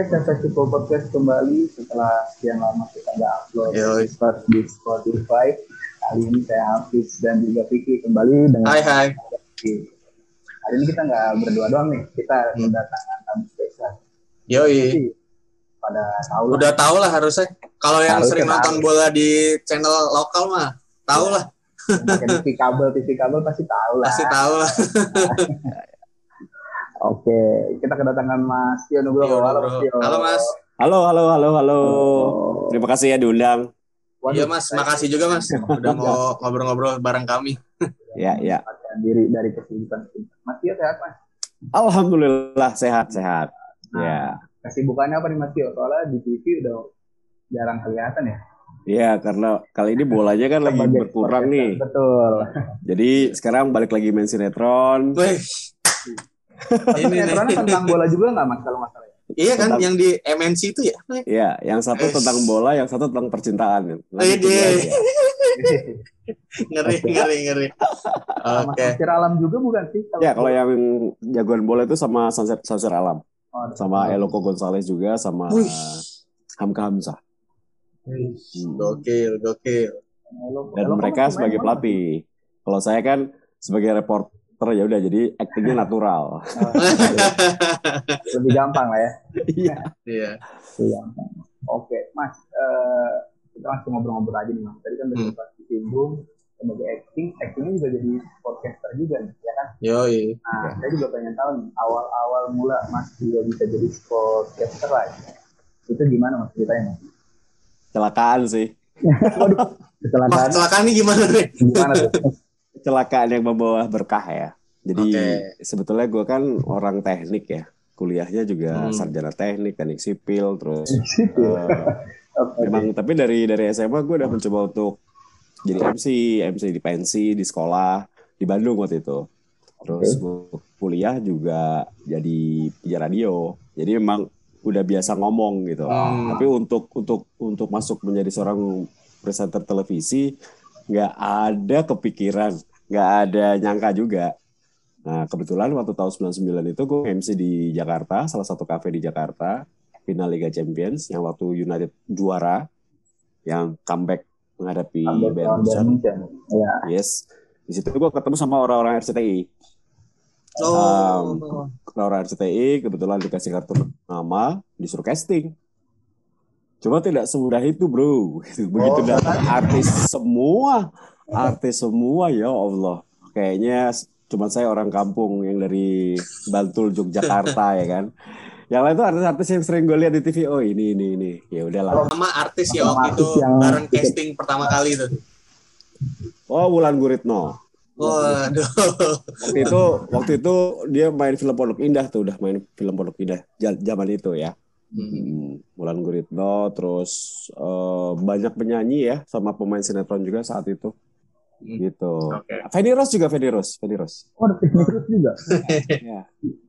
Oke, saya Festival Podcast kembali setelah sekian lama kita nggak upload episode di Spotify. Kali ini saya Hafiz dan juga Vicky kembali dengan Hai hai. Hari ini kita nggak berdua doang nih, kita Hmm. kedatangan tamu spesial. Yoi. Pada tahu lah, Udah tau lah harusnya. Kalau yang sering tahu. nonton bola di channel lokal mah tahu lah, yang pakai TV kabel, TV kabel pasti tahu lah. pasti tahu lah. Oke, kita kedatangan Mas Tio Nugroho. Halo. Mas Tio. Halo Mas. Halo, halo, halo, halo. Oh. Terima kasih ya diundang. Waduh, Iya Mas, makasih juga Mas udah mau ngobrol-ngobrol bareng kami. Ya, ya. menyempatkan diri dari kesibukan. Mas Tio sehat Mas? Alhamdulillah sehat, sehat. Ya, Kesibukannya apa nih Mas Tio? Soalnya di TV udah jarang kelihatan ya. ya karena kali ini bolanya kan lagi berkurang nih. Betul. Jadi sekarang balik lagi main sinetron. Wih, Ini ini nih. tentang bola juga nggak Mas kalau masalah ya? Iya kan Tentang- yang di MNC itu ya? Ya, yang satu Eh. tentang bola, yang satu tentang percintaan. Tunggu deh. aja. Ngeri, ngeri, ngeri. Oke. Samsir Alam juga bukan sih? Ya, kalau yang jagoan bola itu sama Sanser, Sanser Alam, Oh, sama Eloko Gonzalez juga, sama Wih. Hamka Hamzah. Wih, Gokil, gokil. Dan Elo kan mereka masih sebagai pelatih. Kalau saya kan sebagai reporter ya udah jadi aktingnya natural. Lebih gampang lah ya. Iya. Iya. Lebih gampang. Oke, Mas. eh, kita langsung ngobrol-ngobrol aja nih Mas. Tadi kan udah Hmm. sempat disinggung sebagai acting, actingnya juga jadi podcaster juga nih, ya kan? Yoi. Nah, saya juga pengen tahu nih, awal-awal mula Mas juga bisa jadi podcaster lah. Itu gimana Mas ceritanya? Mas? Kecelakaan sih. Waduh, kecelakaan kecelakaan ini gimana nih? gimana tuh? Kecelakaan yang membawa berkah ya. Jadi Oke. sebetulnya gue kan orang teknik ya. Kuliahnya juga Hmm. sarjana teknik, teknik sipil, terus Situ. eh, Oke. emang tapi dari dari SMA gue udah mencoba untuk jadi MC, MC di pensi di sekolah di Bandung waktu itu. Terus gua kuliah juga jadi penyiar radio. Jadi emang udah biasa ngomong gitu. Hmm. Tapi untuk untuk untuk masuk menjadi seorang presenter televisi nggak ada kepikiran, nggak ada nyangka juga. Nah kebetulan waktu tahun 99 itu gue MC di Jakarta, salah satu kafe di Jakarta, final Liga Champions yang waktu United juara, yang comeback menghadapi Bayern Munchen. Munchen. Ya. Yes. Di situ gue ketemu sama orang-orang RCTI. Oh. Orang RCTI kebetulan dikasih kartu nama, disuruh casting. Cuma tidak semudah itu, bro. Begitu Oh, datang artis semua, artis semua ya Allah. Kayaknya cuma saya orang kampung yang dari Bantul, Yogyakarta ya kan. Yang lain tuh artis-artis yang sering gue lihat di TV. Oh ini ini ini. Ya udahlah. Sama artis ya waktu itu yang bareng casting pertama kali tuh. Oh Wulan Guritno. Waduh. waktu itu waktu itu dia main film Pondok Indah tuh udah main film Pondok Indah zaman itu ya Hmm, Mulan Guritno terus eh, banyak penyanyi ya sama pemain sinetron juga saat itu. Hmm. gitu. Oke. Feni Rose juga Feni Rose Feni Rose. Oh, ada teknik juga. ya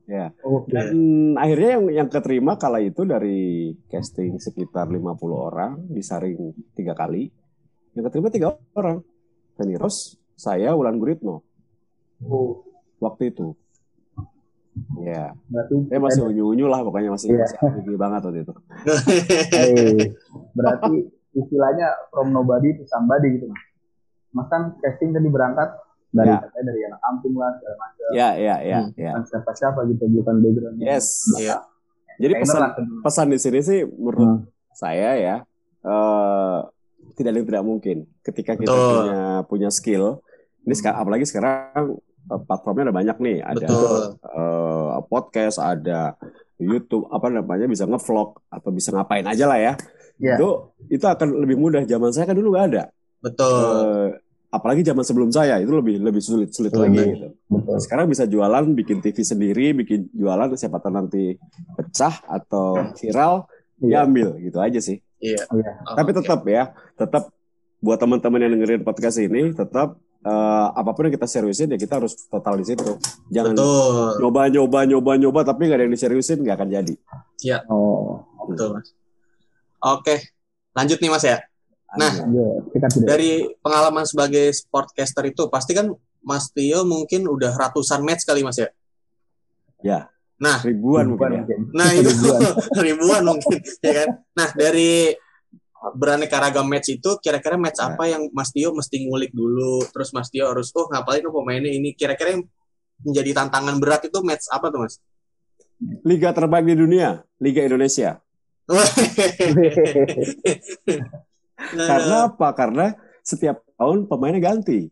ya. Oke. dan akhirnya yang yang keterima kala itu dari casting sekitar 50 orang disaring tiga kali. Yang keterima tiga orang. Feni Rose saya Wulan Guritno. Oh, waktu itu ya berarti saya masih unyu-unyu lah pokoknya masih Iya. masih banget waktu itu Eh, berarti istilahnya from nobody to somebody gitu mas. Mas kan casting tadi berangkat dari Ya. katanya dari anak kampung lah segala macam. ya ya ya Hmm. ya Kan siapa siapa gitu bukan background. yes Iya. jadi Trainer pesan lah pesan di sini sih menurut Hmm. saya ya eh tidak ada yang tidak mungkin ketika kita Betul. punya punya skill ini sekarang apalagi sekarang eh, platformnya ada banyak nih ada Betul. eh, podcast ada YouTube apa namanya bisa ngevlog atau bisa ngapain aja lah ya Iya. itu itu akan lebih mudah zaman saya kan dulu nggak ada Betul. Eh, apalagi zaman sebelum saya itu lebih lebih sulit sulit lagi Lebih. gitu Betul. sekarang bisa jualan bikin TV sendiri bikin jualan siapa tahu nanti pecah atau viral Iya. diambil gitu aja sih Iya. Iya. tapi tetap ya tetap buat teman-teman yang dengerin podcast ini tetap eh, apa pun yang kita seriusin ya kita harus total di situ jangan Betul. nyoba nyoba nyoba nyoba tapi nggak ada yang diseriusin nggak akan jadi Oh, Betul, Mas. Oke. Lanjut nih, Mas ya. Nah, iya. Dari pengalaman sebagai sportcaster itu pasti kan Mas Tio mungkin udah ratusan match kali Mas ya. Ya. Nah, ribuan, mungkin ya. mungkin. Nah itu Ribuan. ribuan mungkin ya kan. Nah dari beraneka ragam match itu kira-kira match Ya. apa yang Mas Tio mesti ngulik dulu terus Mas Tio harus oh ngapalin oh pemainnya ini kira-kira yang menjadi tantangan berat itu match apa tuh Mas? Liga terbaik di dunia, Liga Indonesia. Karena apa? Karena setiap tahun pemainnya ganti.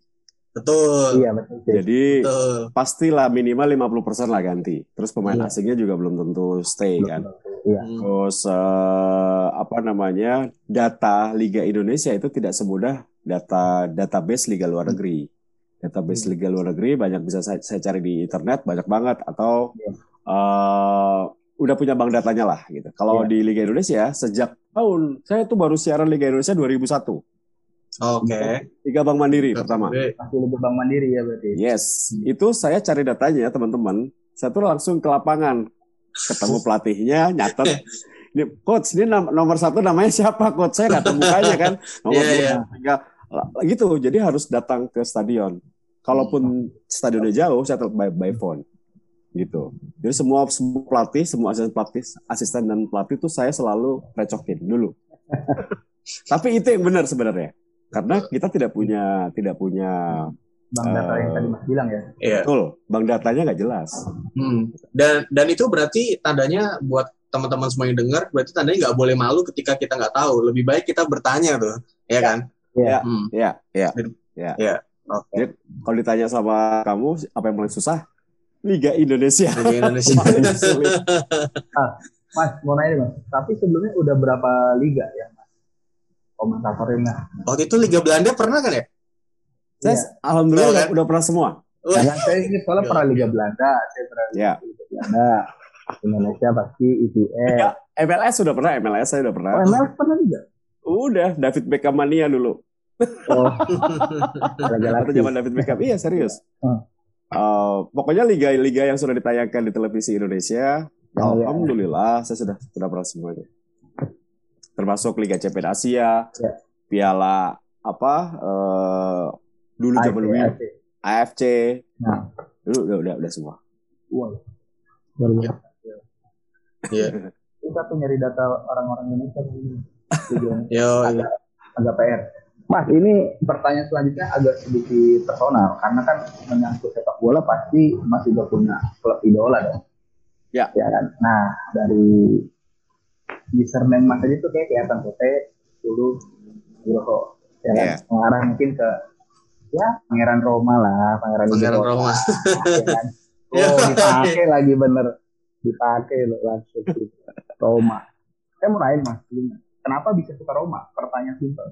Betul. iya betul. Jadi Betul. pastilah minimal 50% lah ganti. Terus pemain Iya. asingnya juga belum tentu stay kan. Iya. Hmm. Terus eh, apa namanya? Data Liga Indonesia itu tidak semudah data database Liga luar negeri. Database Hmm. Liga luar negeri banyak bisa saya, saya cari di internet banyak banget atau Iya. eh, udah punya bank datanya lah gitu. Kalau Iya. di Liga Indonesia sejak tahun saya tuh baru siaran Liga Indonesia 2001. Oke. Liga Bank Mandiri pertama. Masih lebih Bank Mandiri ya berarti. Yes, itu saya cari datanya teman-teman. Saya tuh langsung ke lapangan, ketemu pelatihnya, nyatet. Ini coach, ini nomor satu namanya siapa coach? Saya nggak tahu mukanya kan. Nomor Iya, dua, iya. tiga. Lah, gitu. Jadi harus datang ke stadion. Kalaupun stadionnya jauh, saya tetap by, by phone. Gitu. Jadi semua semua pelatih, semua asisten pelatih, asisten dan pelatih itu saya selalu recokin dulu. Tapi itu yang benar sebenarnya. Karena kita tidak punya tidak punya Bank data yang Eh. tadi Mas bilang ya. Iya. betul, bank datanya nggak jelas. Hmm. Dan dan itu berarti tandanya buat teman-teman semua yang dengar berarti tandanya nggak boleh malu ketika kita nggak tahu. Lebih baik kita bertanya tuh, ya kan? Iya. Hmm. Ya, ya, Ya. ya. Oke. Kalau ditanya sama kamu, apa yang paling susah? Liga Indonesia. Liga Indonesia. Paling sulit. Mas, mau nanya nih, Mas. Tapi sebelumnya udah berapa liga ya, Mas? Komentatornya. Waktu itu Liga Belanda pernah kan ya? Saya, Iya. alhamdulillah udah, kan? udah pernah semua. Wah. Karena saya ini soalnya pernah Liga Belanda, saya pernah Ya. Liga Belanda. Indonesia pasti IPL. Ya, MLS sudah pernah, MLS saya udah pernah. Oh, MLS pernah juga. Udah, David Beckham mania dulu. Oh, zaman David Beckham, iya serius. Hmm. Eh, pokoknya liga-liga yang sudah ditayangkan di televisi Indonesia, Oh, iya. alhamdulillah saya sudah sudah pernah semuanya. Termasuk Liga Champions Asia, Ya. Piala apa? eh, dulu zaman dulu AFC. AFC, Nah, dulu udah udah udah semua. wow. Luar biasa. Iya. Kita tuh nyari data orang-orang Indonesia Yo, agak, agak PR. Mas, ini pertanyaan selanjutnya agak sedikit personal karena kan menyangkut sepak bola pasti Mas juga punya klub idola dong. Ya. Ya kan. Nah, dari username Mas aja tuh kayak kelihatan Tete dulu Wiroho. Ya kan. Iya. Mengarah mungkin ke ya Pangeran Roma lah, Pangeran Pangeran. Roma. Ya kan. Ya. Oh, dipakai lagi bener. Dipakai loh langsung Roma. Saya mau nanya Mas, kenapa bisa suka Roma? Pertanyaan simpel.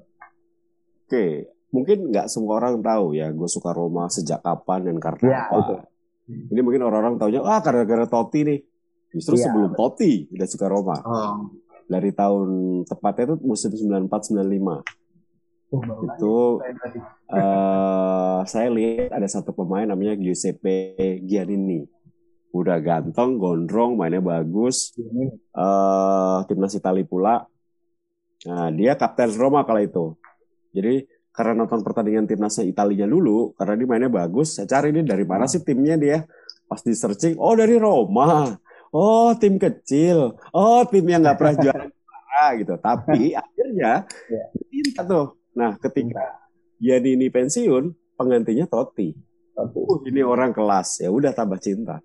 Oke, mungkin nggak semua orang tahu ya, gue suka Roma sejak kapan dan karena Ya, apa. itu. Ini mungkin orang-orang taunya, ah gara-gara Totti nih. Justru Iya, sebelum Totti udah suka Roma. Oh. Dari tahun tepatnya itu musim 94-95. Oh, baru nanya. Itu eh saya lihat ada satu pemain namanya Giuseppe Giannini. Udah ganteng, gondrong, mainnya bagus. Eh timnas Italia pula. Nah, dia kapten Roma kala itu. Jadi karena nonton pertandingan timnasnya Italinya dulu, karena dia mainnya bagus, saya cari nih dari mana sih timnya dia. Pas di searching, oh dari Roma. Oh tim kecil. Oh tim yang nggak pernah juara juara gitu. Tapi akhirnya Ya. cinta tuh. Nah ketika Giannini pensiun, penggantinya Totti. satu. Uh, ini orang kelas. Ya udah tambah cinta.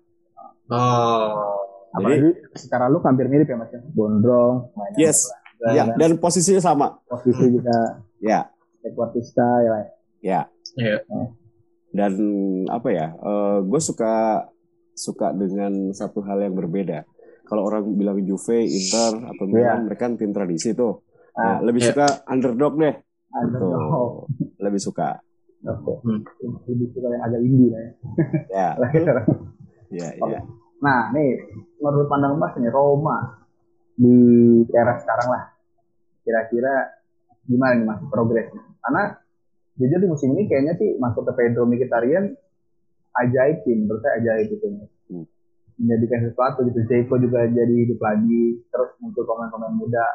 Oh. Apalagi secara lu hampir mirip ya Mas ya. Gondrong, Yes. bola, Ya, kan. dan posisinya sama. posisi juga Ya, Equatista ya. ya. Iya. dan apa ya gue suka suka dengan satu hal yang berbeda kalau orang bilang Juve Inter atau Milan mereka kan tim tradisi tuh Nah, Ah, lebih iya. suka underdog deh Ada tuh lebih suka oke. Hmm. Lebih suka yang agak indie lah ya. ya ya ya Nah, nih menurut pandang Mas nih Roma di era sekarang lah. Kira-kira gimana nih Mas progresnya? Karena jujur di musim ini kayaknya sih masuk ke Pedro Mkhitaryan ajaib sih menurut saya ajaib itu. Hmm. Menjadikan sesuatu gitu. Zeko juga jadi hidup lagi. Terus muncul pemain-pemain muda.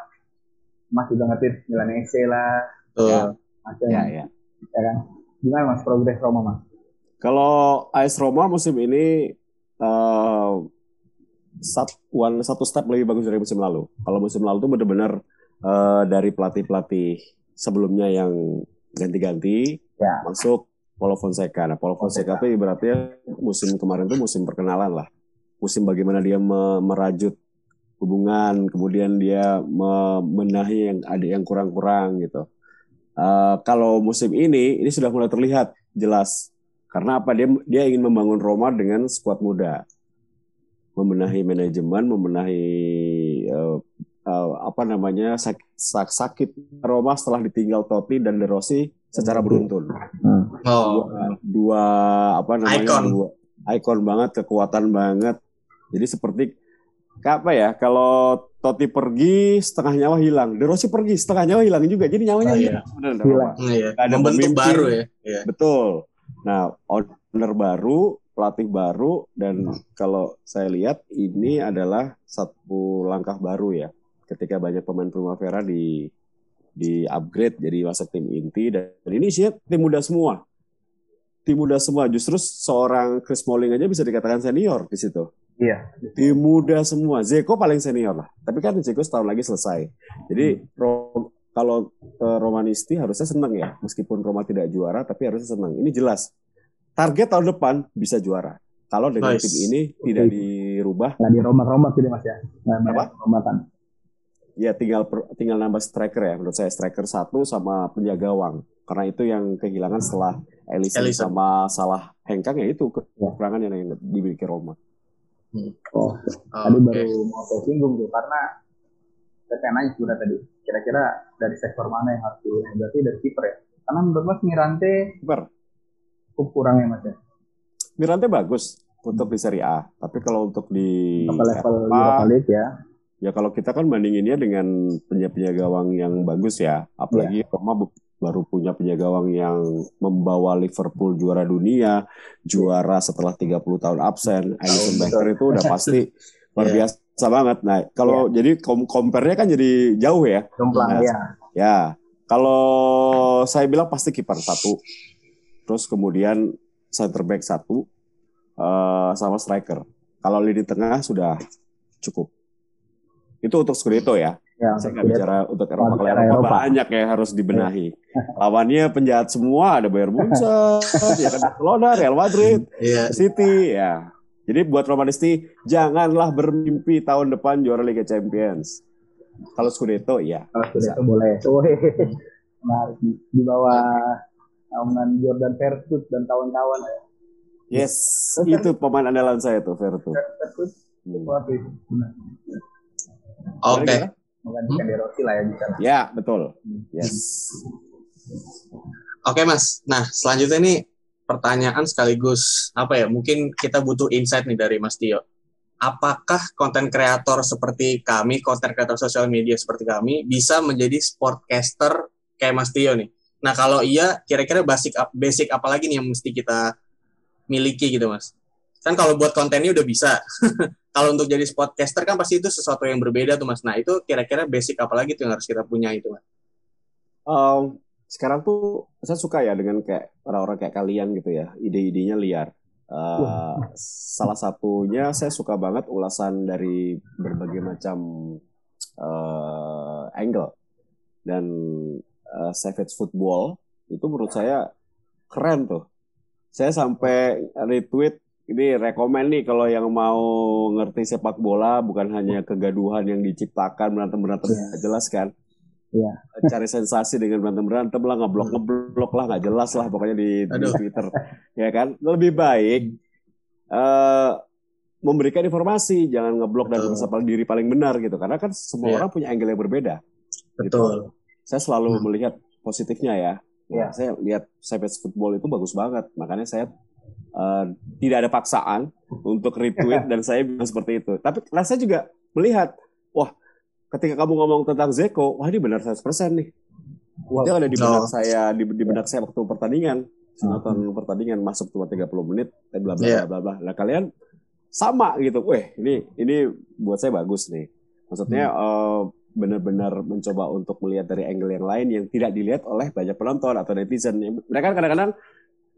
Mas juga ngetit Milan AC lah. Tuh. Ya. Mas ya ya, ya kan? Gimana Mas progres Roma Mas? kalau AS Roma musim ini eh, satu, one, satu step lebih bagus dari musim lalu. Kalau musim lalu tuh benar-benar uh, dari pelatih-pelatih sebelumnya yang ganti-ganti Ya. masuk Paulo Fonseca. Nah, Paulo Fonseca tuh ibaratnya musim kemarin tuh musim perkenalan lah. Musim bagaimana dia me- merajut hubungan, kemudian dia membenahi yang ada yang kurang-kurang gitu. Eh, kalau musim ini ini sudah mulai terlihat jelas karena apa dia dia ingin membangun Roma dengan skuad muda, membenahi manajemen, membenahi eh, eh, apa namanya sak- sak- sakit Roma setelah ditinggal Totti dan De Rossi secara beruntun Hmm. Oh, dua, dua apa namanya Icon. dua ikon banget kekuatan banget jadi seperti kayak apa ya kalau Totti pergi setengah nyawa hilang De Rossi pergi setengah nyawa hilang juga jadi nyawanya Oh, iya. hilang Hilang. Roma. iya. Ada Membentuk pemimpin. baru ya. Iya. betul nah owner baru pelatih baru dan kalau saya lihat ini adalah satu langkah baru ya ketika banyak pemain Primavera di di upgrade jadi masuk tim inti. Dan ini sih tim muda semua. Tim muda semua. Justru seorang Chris Smalling aja bisa dikatakan senior di situ. Iya. tim muda semua. Zeko paling senior lah. Tapi kan Zeko setahun lagi selesai. Jadi Ro- kalau eh, Romanisti harusnya senang ya. Meskipun Roma tidak juara tapi harusnya senang ini jelas. Target tahun depan bisa juara. Kalau dengan Nice. tim ini tidak dirubah. Nggak dirombak-rombak gitu mas ya. Nggak Apa? Ya tinggal tinggal nambah striker ya. Menurut saya striker satu sama penjaga gawang karena itu yang kehilangan setelah Ellison, Ellison. sama salah Hengkang ya itu kekurangan yang dimiliki Roma. Oh, Oh, tadi oke. baru mau saya singgung tuh karena saya pengen nanya sudah tadi kira-kira dari sektor mana yang harus dibenahi berarti dari kiper ya? Karena menurut mas Mirante Kiper. cukup kurang ya mas ya? Mirante bagus untuk di Serie A tapi kalau untuk di ke level Eropa, Europa League ya ya kalau kita kan bandinginnya dengan penjaga gawang yang bagus ya. Apalagi Roma bu- baru punya penjaga gawang yang membawa Liverpool juara dunia juara setelah 30 tahun absen. Alisson betul. Becker itu udah pasti luar Iya. biasa banget. Nah kalau jadi kom compare-nya kan jadi jauh ya. Jomplang Nah, ya ya kalau saya bilang pasti kiper satu. Terus kemudian center back satu eh, sama striker. Kalau lini tengah sudah cukup itu untuk Scudetto ya. Ya saya nggak bicara untuk Eropa. Kalau Eropa, Eropa. banyak ya harus dibenahi. Lawannya penjahat semua ada Bayern Munchen ya kan Barcelona Real Madrid Iya. City ya. Jadi buat Romanisti janganlah bermimpi tahun depan juara Liga Champions. Kalau Scudetto ya kalau Scudetto boleh. Nah di, bawah naungan Jordan Vertut dan kawan-kawan. Ya Yes, itu pemain andalan saya tuh, Vertu. Vertut Hmm. Oke. Gimana? menggantikan De Rossi lah ya bisa. Ya, betul. Yes. Oke Mas. Nah selanjutnya nih pertanyaan sekaligus apa ya? Mungkin kita butuh insight nih dari Mas Tio. Apakah konten kreator seperti kami, konten kreator sosial media seperti kami bisa menjadi sportcaster kayak Mas Tio nih? Nah kalau iya, kira-kira basic basic apa lagi nih yang mesti kita miliki gitu Mas? Kan kalau buat kontennya udah bisa. kalau untuk jadi sportcaster kan pasti itu sesuatu yang berbeda tuh Mas. Nah itu kira-kira basic apa lagi tuh yang harus kita punya itu Mas? Um, sekarang tuh saya suka ya dengan kayak orang-orang kayak kalian gitu ya, ide-idenya liar. Uh, salah satunya saya suka banget ulasan dari berbagai macam uh, angle dan uh, Savage Football itu menurut saya keren tuh. Saya sampai retweet ini rekomen nih kalau yang mau ngerti sepak bola bukan hanya kegaduhan yang diciptakan berantem-berantem Iya. nggak jelas kan. Iya. Cari sensasi dengan berantem-berantem lah, ngeblok ngeblok lah, nggak jelas lah pokoknya di, di. Twitter, ya kan? Lebih baik eh memberikan informasi, jangan ngeblok dan merasa diri paling benar gitu, karena kan semua Iya. orang punya angle yang berbeda. Gitu. Betul. Saya selalu Hmm. melihat positifnya ya. Iya. Saya lihat Savage Football itu bagus banget, makanya saya eh, tidak ada paksaan untuk retweet dan saya bilang seperti itu. Tapi saya juga melihat, wah, ketika kamu ngomong tentang Zeko, wah ini benar 100% nih. Wow. Itu ada di benak Oh. saya, di, di benak saya waktu pertandingan. Saya Nonton pertandingan masuk cuma 30 menit, dan bla bla Iya. bla bla bla. Nah kalian sama gitu, weh ini ini buat saya bagus nih. Maksudnya eh, benar-benar mencoba untuk melihat dari angle yang lain yang tidak dilihat oleh banyak penonton atau netizen. Mereka kadang-kadang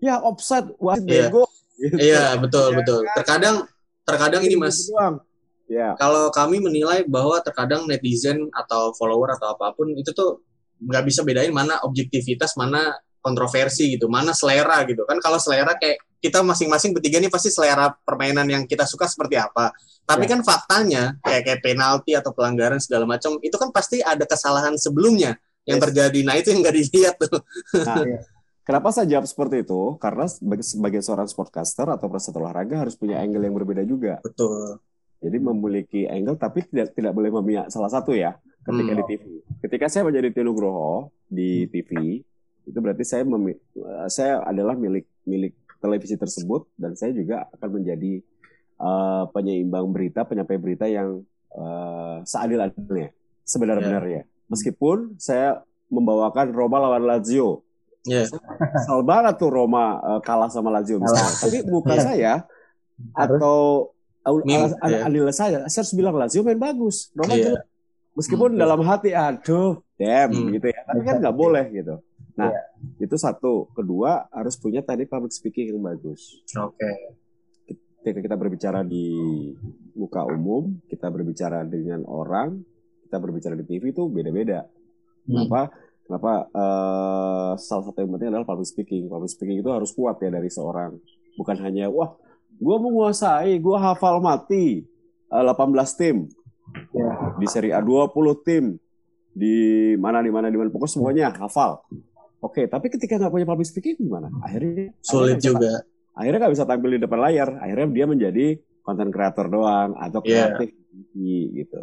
ya offside, wasit Iya. bego. Gitu. Iya betul Ya betul. kan? Terkadang terkadang ini mas. Ya. Kalau kami menilai bahwa terkadang netizen atau follower atau apa pun itu tuh nggak bisa bedain mana objektivitas, mana kontroversi gitu, mana selera gitu kan. Kalau selera kayak kita masing-masing bertiga nih pasti selera permainan yang kita suka seperti apa. Tapi Ya. kan faktanya kayak kayak penalti atau pelanggaran segala macam itu kan pasti ada kesalahan sebelumnya yang Yes. terjadi. Nah itu yang nggak dilihat tuh. Nah, Iya. Kenapa saya jawab seperti itu? Karena sebagai, sebagai seorang sportcaster atau peserta olahraga harus punya angle yang berbeda juga. Betul. Jadi memiliki angle tapi tidak tidak boleh memihak salah satu ya ketika Hmm. di TV. Ketika saya menjadi Tio Nugroho di TV, itu berarti saya memi- eh, saya adalah milik milik televisi tersebut dan saya juga akan menjadi eh, penyeimbang berita, penyampai berita yang eh, seadil-adilnya, sebenar-benarnya. Meskipun saya membawakan Roma lawan Lazio. Iya. Kesal banget tuh Roma eh, kalah sama Lazio misalnya. Tapi muka Iya. saya atau Mim, iya. anilai saya, saya harus bilang Lazio main bagus. Roma Iya. jelek. Meskipun Hmm. dalam hati aduh, damn Hmm. gitu ya. Tapi kan nggak boleh gitu. Nah, itu satu. Kedua, harus punya tadi public speaking yang bagus. Oke. Ketika kita berbicara di muka umum, kita berbicara dengan orang, kita berbicara di TV itu beda-beda. Hmm. Kenapa? Kenapa eh, salah satu yang penting adalah public speaking. Public speaking itu harus kuat ya dari seorang. Bukan hanya wah, gua menguasai, gua hafal mati eh, 18 tim. Ya. Di seri A 20 tim. Di mana di mana di mana pokoknya semuanya hafal. Oke, tapi ketika nggak punya public speaking gimana? Akhirnya Sulit akhirnya nggak bisa- juga. akhirnya nggak bisa tampil di depan layar. Akhirnya dia menjadi konten kreator doang atau Iya. kreatif gitu.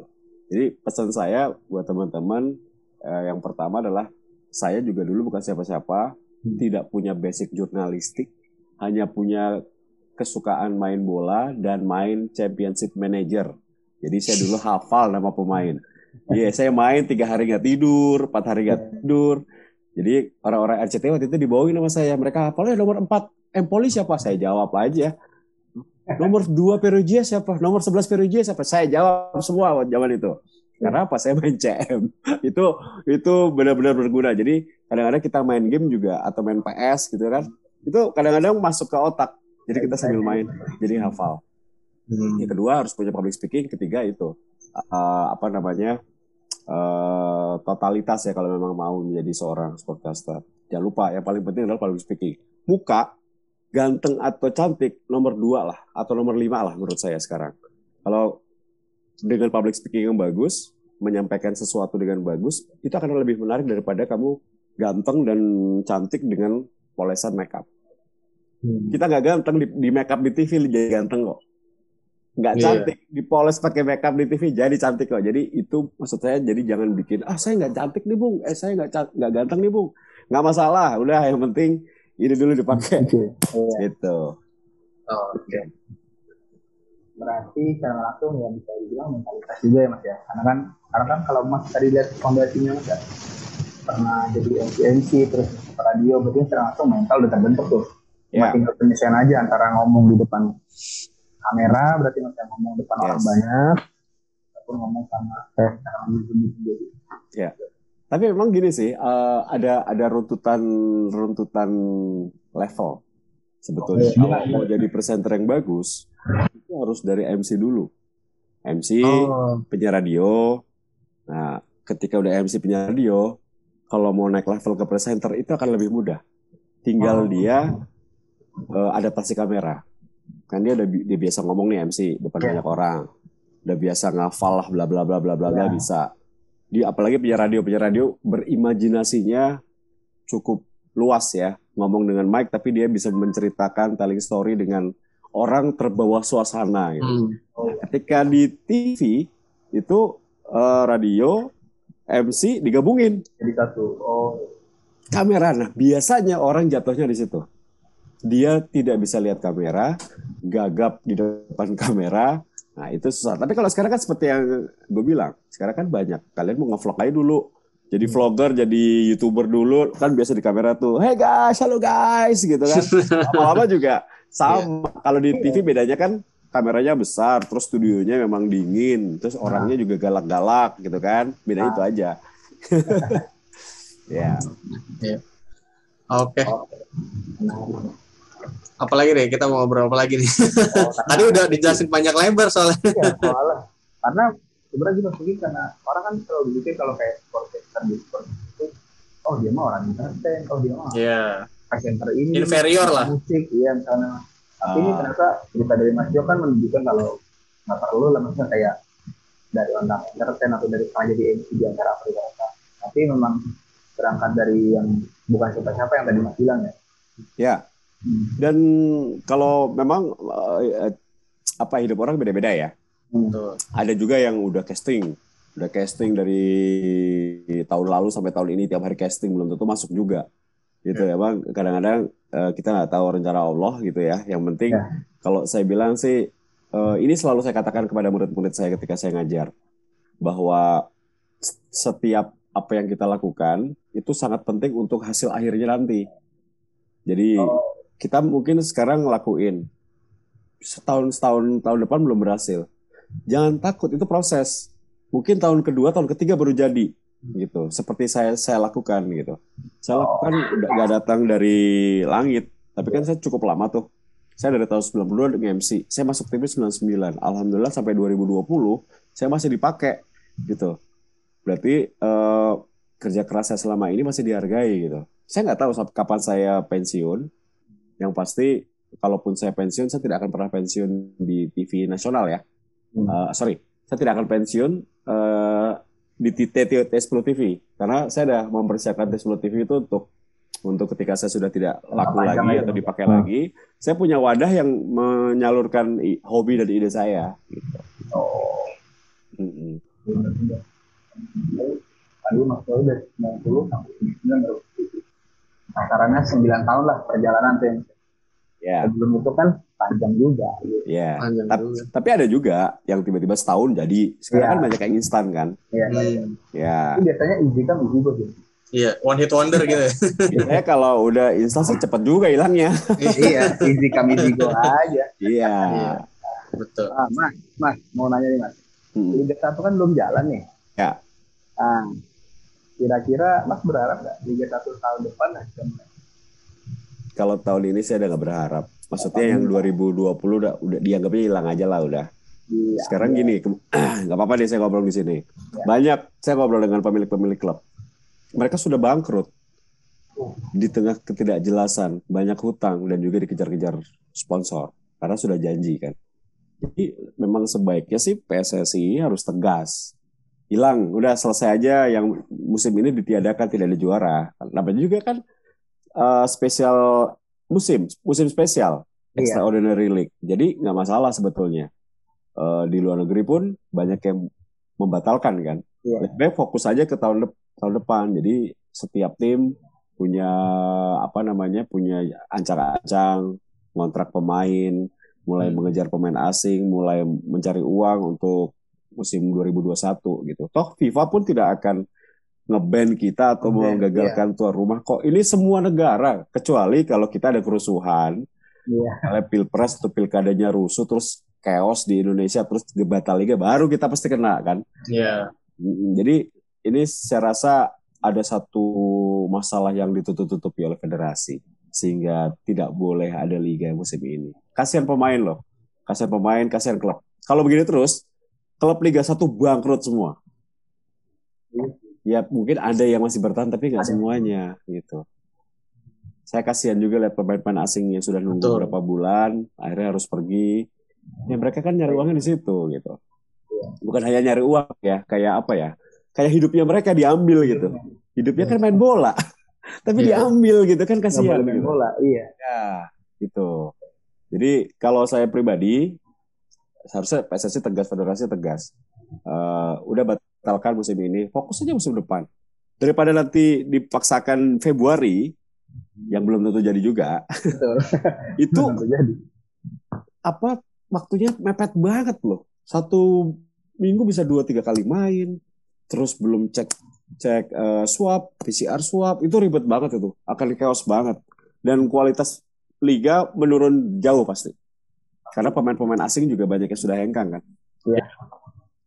Jadi pesan saya buat teman-teman eh, yang pertama adalah saya juga dulu bukan siapa-siapa, Hmm. tidak punya basic jurnalistik, hanya punya kesukaan main bola dan main championship manager. Jadi saya dulu hafal nama pemain. Iya, saya main tiga hari nggak tidur, empat hari nggak tidur. Jadi orang-orang RCTI waktu itu dibawain sama saya. Mereka hafalnya nomor 4. Empoli siapa? Saya jawab aja. Nomor 2 Perugia siapa? Nomor 11 Perugia siapa? Saya jawab semua waktu zaman itu. Karena apa? Saya main CM. itu itu benar-benar berguna. Jadi kadang-kadang kita main game juga atau main PS gitu kan. Itu kadang-kadang masuk ke otak. Jadi kita sambil main jadi hafal. Hmm. Yang kedua harus punya public speaking. Ketiga itu eh, apa namanya eh, totalitas ya kalau memang mau menjadi seorang sportcaster. Jangan lupa yang paling penting adalah public speaking. Muka ganteng atau cantik nomor dua lah atau nomor lima lah menurut saya sekarang. Kalau dengan public speaking yang bagus, menyampaikan sesuatu dengan bagus, itu akan lebih menarik daripada kamu ganteng dan cantik dengan polesan makeup Hmm. kita nggak ganteng di, di make up di TV jadi ganteng kok nggak Iya. cantik dipoles pakai make up di TV jadi cantik kok jadi itu maksud saya jadi jangan bikin ah saya nggak cantik nih bung eh saya nggak nggak ganteng nih bung nggak masalah udah yang penting ini dulu dipakai Oke. Iya. gitu Oh, Oke. Berarti secara langsung ya bisa dibilang mentalitas juga ya mas ya. Karena kan karena kan kalau mas tadi lihat fondasinya mas ya pernah jadi MC, MC terus ke radio berarti secara langsung mental udah terbentuk tuh. Cuma Ya. tinggal penyesuaian aja antara ngomong di depan kamera berarti mas ya ngomong depan Yes. orang banyak ataupun ngomong sama eh secara langsung gitu. tapi memang gini sih eh, ada ada runtutan runtutan level sebetulnya Oke, kalau gimana? mau jadi presenter yang bagus itu harus dari MC dulu MC Oh, penyiar radio. Nah, ketika udah MC penyiar radio, kalau mau naik level ke presenter itu akan lebih mudah. Tinggal Oh. dia eh, adaptasi kamera. Kan dia udah bi- dia biasa ngomong nih MC depan Ya. banyak orang. Udah biasa ngafal lah bla bla bla bla bla bla Ya. bisa. Di apalagi penyiar radio, penyiar radio berimajinasinya cukup luas ya. Ngomong dengan mic tapi dia bisa menceritakan telling story dengan orang terbawa suasana gitu. Hmm. ketika di TV itu eh, radio MC digabungin. Jadi satu. Oh. Kamera. Nah biasanya orang jatuhnya di situ. Dia tidak bisa lihat kamera gagap di depan kamera. Nah itu susah. Tapi kalau sekarang kan seperti yang gue bilang sekarang kan banyak. Kalian mau ngevlog aja dulu jadi vlogger jadi youtuber dulu kan biasa di kamera tuh hey guys halo guys gitu kan. Lama-lama juga sama. Kalau di TV bedanya kan kameranya besar terus studionya memang dingin terus orangnya juga galak-galak gitu kan. Beda itu aja. Ya. Oke. menarik. apalagi deh kita mau ngobrol apa lagi nih? Oh, tadi udah dijelasin panjang lebar soalnya. Iya, soalnya. Karena sebenarnya juga mungkin karena orang kan selalu berpikir kalau kayak sportcaster di sport itu oh dia mah orang entertain oh dia mah Iya. presenter ini Inferior lah. musik iya misalnya tapi ini Ah. ternyata cerita dari Mas Jo kan menunjukkan kalau nggak perlu lah maksudnya kayak dari orang entertain atau dari sekarang jadi MC di apa gitu. tapi memang berangkat dari yang bukan siapa-siapa yang tadi Mas bilang ya Ya. Hmm. Dan kalau memang eh, apa hidup orang beda-beda ya. Hmm. Ada juga yang udah casting, udah casting dari tahun lalu sampai tahun ini tiap hari casting belum tentu masuk juga. Gitu ya, Bang. Kadang-kadang eh, kita nggak tahu rencana Allah gitu ya. Yang penting Ya. kalau saya bilang sih eh, ini selalu saya katakan kepada murid-murid saya ketika saya ngajar bahwa setiap apa yang kita lakukan itu sangat penting untuk hasil akhirnya nanti. Jadi kita mungkin sekarang ngelakuin setahun setahun tahun depan belum berhasil. Jangan takut itu proses. Mungkin tahun kedua tahun ketiga baru jadi gitu. Seperti saya saya lakukan gitu. Saya lakukan udah gak datang dari langit, tapi kan saya cukup lama tuh. Saya dari tahun 92 dengan MC. Saya masuk TV 99. Alhamdulillah sampai 2020 saya masih dipakai gitu. Berarti eh, kerja keras saya selama ini masih dihargai gitu. Saya nggak tahu kapan saya pensiun. Yang pasti kalaupun saya pensiun, saya tidak akan pernah pensiun di TV nasional ya. Hmm. Eh, sorry, saya tidak akan pensiun eh, di T- T10 TV karena saya sudah mempersiapkan T10 TV itu untuk untuk ketika saya sudah tidak laku panjang lagi atau dipakai Hmm. lagi, saya punya wadah yang menyalurkan hobi dan ide saya. Gitu. oh Mm-mm. benar-benar tadi Mas Jo dari 90 sampai 99 baru TV. Pasarannya 9 tahun lah perjalanan tuh. Ya, Sebelum itu kan panjang juga. Gitu. ya. Panjang Tap- juga. Tapi ada juga yang tiba-tiba setahun jadi. Sekarang Iya. kan banyak yang instan kan. Iya. Hmm. Ya. Tapi biasanya easy kan go sih. Iya, one hit wonder gitu ya. Biasanya kalau udah instan sih cepet juga hilangnya. iya, easy easy go aja. Iya. Iya. Betul. Ah, Mas, Mas, mau nanya nih Mas. Mm. Liga 1 kan belum jalan nih. Ya. Ah, kira-kira Mas berharap nggak Liga 1 tahun depan mulai? Kalau tahun ini saya udah nggak berharap. Maksudnya yang 2020 udah udah dianggapnya hilang aja lah udah. Di, Sekarang gini, ke- nggak apa-apa deh saya ngobrol di sini. Banyak saya ngobrol dengan pemilik-pemilik klub. Mereka sudah bangkrut di tengah ketidakjelasan, banyak hutang dan juga dikejar-kejar sponsor karena sudah janji kan. Jadi memang sebaiknya sih PSSI harus tegas. Hilang, udah selesai aja yang musim ini ditiadakan tidak ada juara. Namanya juga kan eh, spesial musim, musim spesial, Iya. extraordinary league. Jadi nggak masalah sebetulnya. Eh, di luar negeri pun banyak yang membatalkan kan. Iya. Lebih baik fokus aja ke tahun dep- tahun depan. Jadi setiap tim punya apa namanya punya ancang-ancang kontrak pemain, mulai Hmm. mengejar pemain asing, mulai mencari uang untuk musim 2021 gitu. Toh FIFA pun tidak akan ngeban kita atau Nge-ban, menggagalkan tuan rumah kok. Ini semua negara kecuali kalau kita ada kerusuhan, Iya. misalnya pilpres atau pilkadanya rusuh terus chaos di Indonesia terus batal liga baru kita pasti kena kan. Iya. Mm, Jadi ini saya rasa ada satu masalah yang ditutup-tutupi oleh federasi sehingga tidak boleh ada liga musim ini. Kasihan pemain loh. Kasihan pemain, kasihan klub. Kalau begini terus, klub Liga 1 bangkrut semua. Ya mungkin ada yang masih bertahan tapi nggak semuanya gitu. Saya kasihan juga lihat pemain-pemain asing yang sudah nunggu Betul. berapa bulan, akhirnya harus pergi. Ya mereka kan nyari uangnya di situ gitu. Bukan hanya nyari uang ya, kayak apa ya? Kayak hidupnya mereka diambil gitu. Hidupnya kan main bola. Tapi Iya. diambil gitu kan kasihan main gitu. bola, iya. Ya, gitu. Jadi kalau saya pribadi seharusnya PSSI tegas, federasi tegas. Eh, udah batalkan musim ini, fokus aja musim depan. Daripada nanti dipaksakan Februari yang belum tentu jadi juga, Betul. itu jadi. apa waktunya mepet banget loh. Satu minggu bisa dua tiga kali main, terus belum cek cek eh, swab, PCR swab, itu ribet banget itu, akan chaos banget. Dan kualitas liga menurun jauh pasti. Karena pemain-pemain asing juga banyak yang sudah hengkang kan. Iya.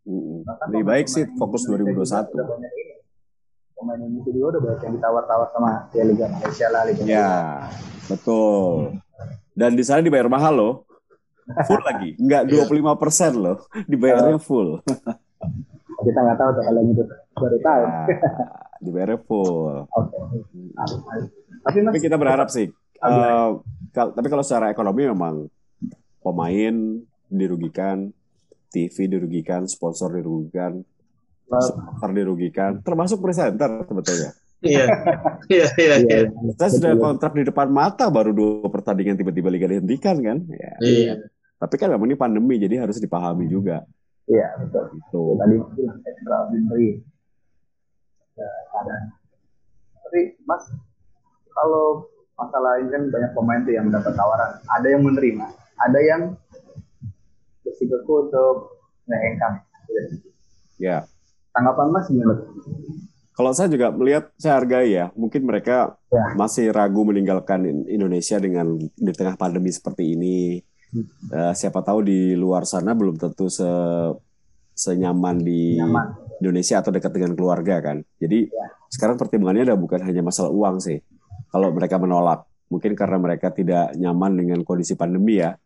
Bahkan Lebih baik sih fokus Indonesia 2021. juga udah banyak ini. Pemain Indonesia juga udah banyak yang ditawar-tawar sama ya Liga Malaysia lah, Liga Ya, betul. Dan di sana dibayar mahal loh. Full lagi. Enggak 25 persen loh. Dibayarnya full. Kita nggak tahu tuh kalau gitu. Baru tahu. Nah, dibayarnya full. Oke. Tapi mas, Tapi kita berharap sih. kal- tapi kalau secara ekonomi memang pemain dirugikan, TV dirugikan, sponsor dirugikan, supporter dirugikan, termasuk presenter sebetulnya. Iya. Iya, iya. Saya sudah kontrak di depan mata baru dua pertandingan tiba-tiba liga dihentikan kan. Ya. Iya. Tapi kan memang ini pandemi jadi harus dipahami juga. Iya betul. Gitu. Ya, tadi bilang extraordinary ya, keadaan. Tapi Mas, kalau masalah ini kan banyak pemain tuh yang mendapat tawaran. Ada yang menerima, ada yang bersikuku untuk nge-income. Ya. Tanggapan Mas gimana? Kalau saya juga melihat, saya hargai ya. Mungkin mereka Ya. masih ragu meninggalkan In- Indonesia dengan di tengah pandemi seperti ini. Eh, siapa tahu di luar sana belum tentu se senyaman di Nyaman. Indonesia atau dekat dengan keluarga kan. Jadi Ya. sekarang pertimbangannya udah bukan hanya masalah uang sih. Kalau mereka menolak, mungkin karena mereka tidak nyaman dengan kondisi pandemi ya.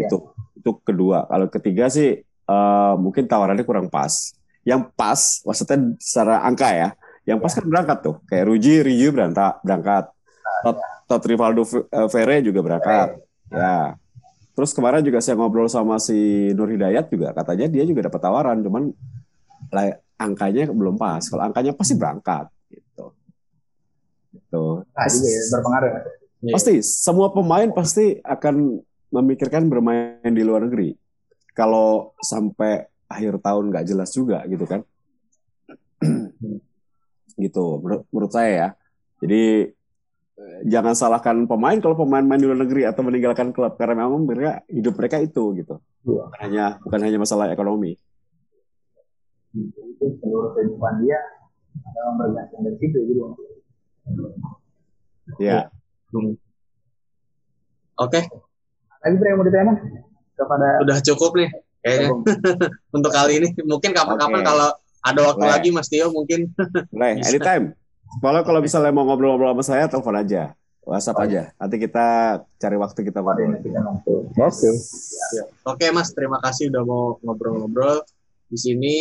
Ya. Itu itu kedua. Kalau ketiga sih eh, mungkin tawarannya kurang pas. Yang pas, maksudnya secara angka ya. Yang pas kan berangkat tuh. Kayak Ruji, Riju berangkat. berangkat. Tot, Tot Rivaldo F- eh, Ferre juga berangkat. Ya. Terus kemarin juga saya ngobrol sama si Nur Hidayat juga katanya dia juga dapat tawaran, cuman lah, angkanya belum pas. Kalau angkanya pasti berangkat gitu. Gitu. Nah, juga ya, berpengaruh. Iya. Pasti semua pemain pasti akan memikirkan bermain di luar negeri. Kalau sampai akhir tahun nggak jelas juga gitu kan. gitu menurut, menurut saya ya. Jadi eh, jangan salahkan pemain kalau pemain main di luar negeri atau meninggalkan klub karena memang mereka hidup mereka itu gitu. Iya. Bukan hanya bukan hanya masalah ekonomi. Itu seluruh kehidupan dia adalah bergantung dari situ gitu. Ya. Oke, Lagi Bre, yang mau ditanya kepada udah cukup nih kayaknya untuk kali ini. Mungkin kapan-kapan Oke. kalau ada waktu Boleh. lagi Mas Tio mungkin Boleh, Bisa. anytime. Kalau kalau misalnya mau ngobrol-ngobrol sama saya, telepon aja. WhatsApp Oh, aja. Nanti kita cari waktu kita pada ngobrol. Oke. Oke Mas, terima kasih udah mau ngobrol-ngobrol di sini.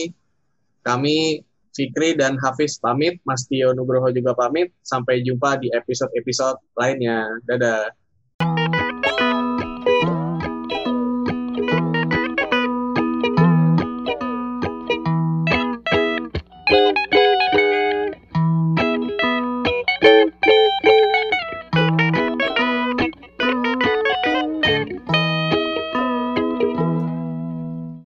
Kami Fikri dan Hafiz pamit, Mas Tio Nugroho juga pamit. Sampai jumpa di episode-episode lainnya. Dadah.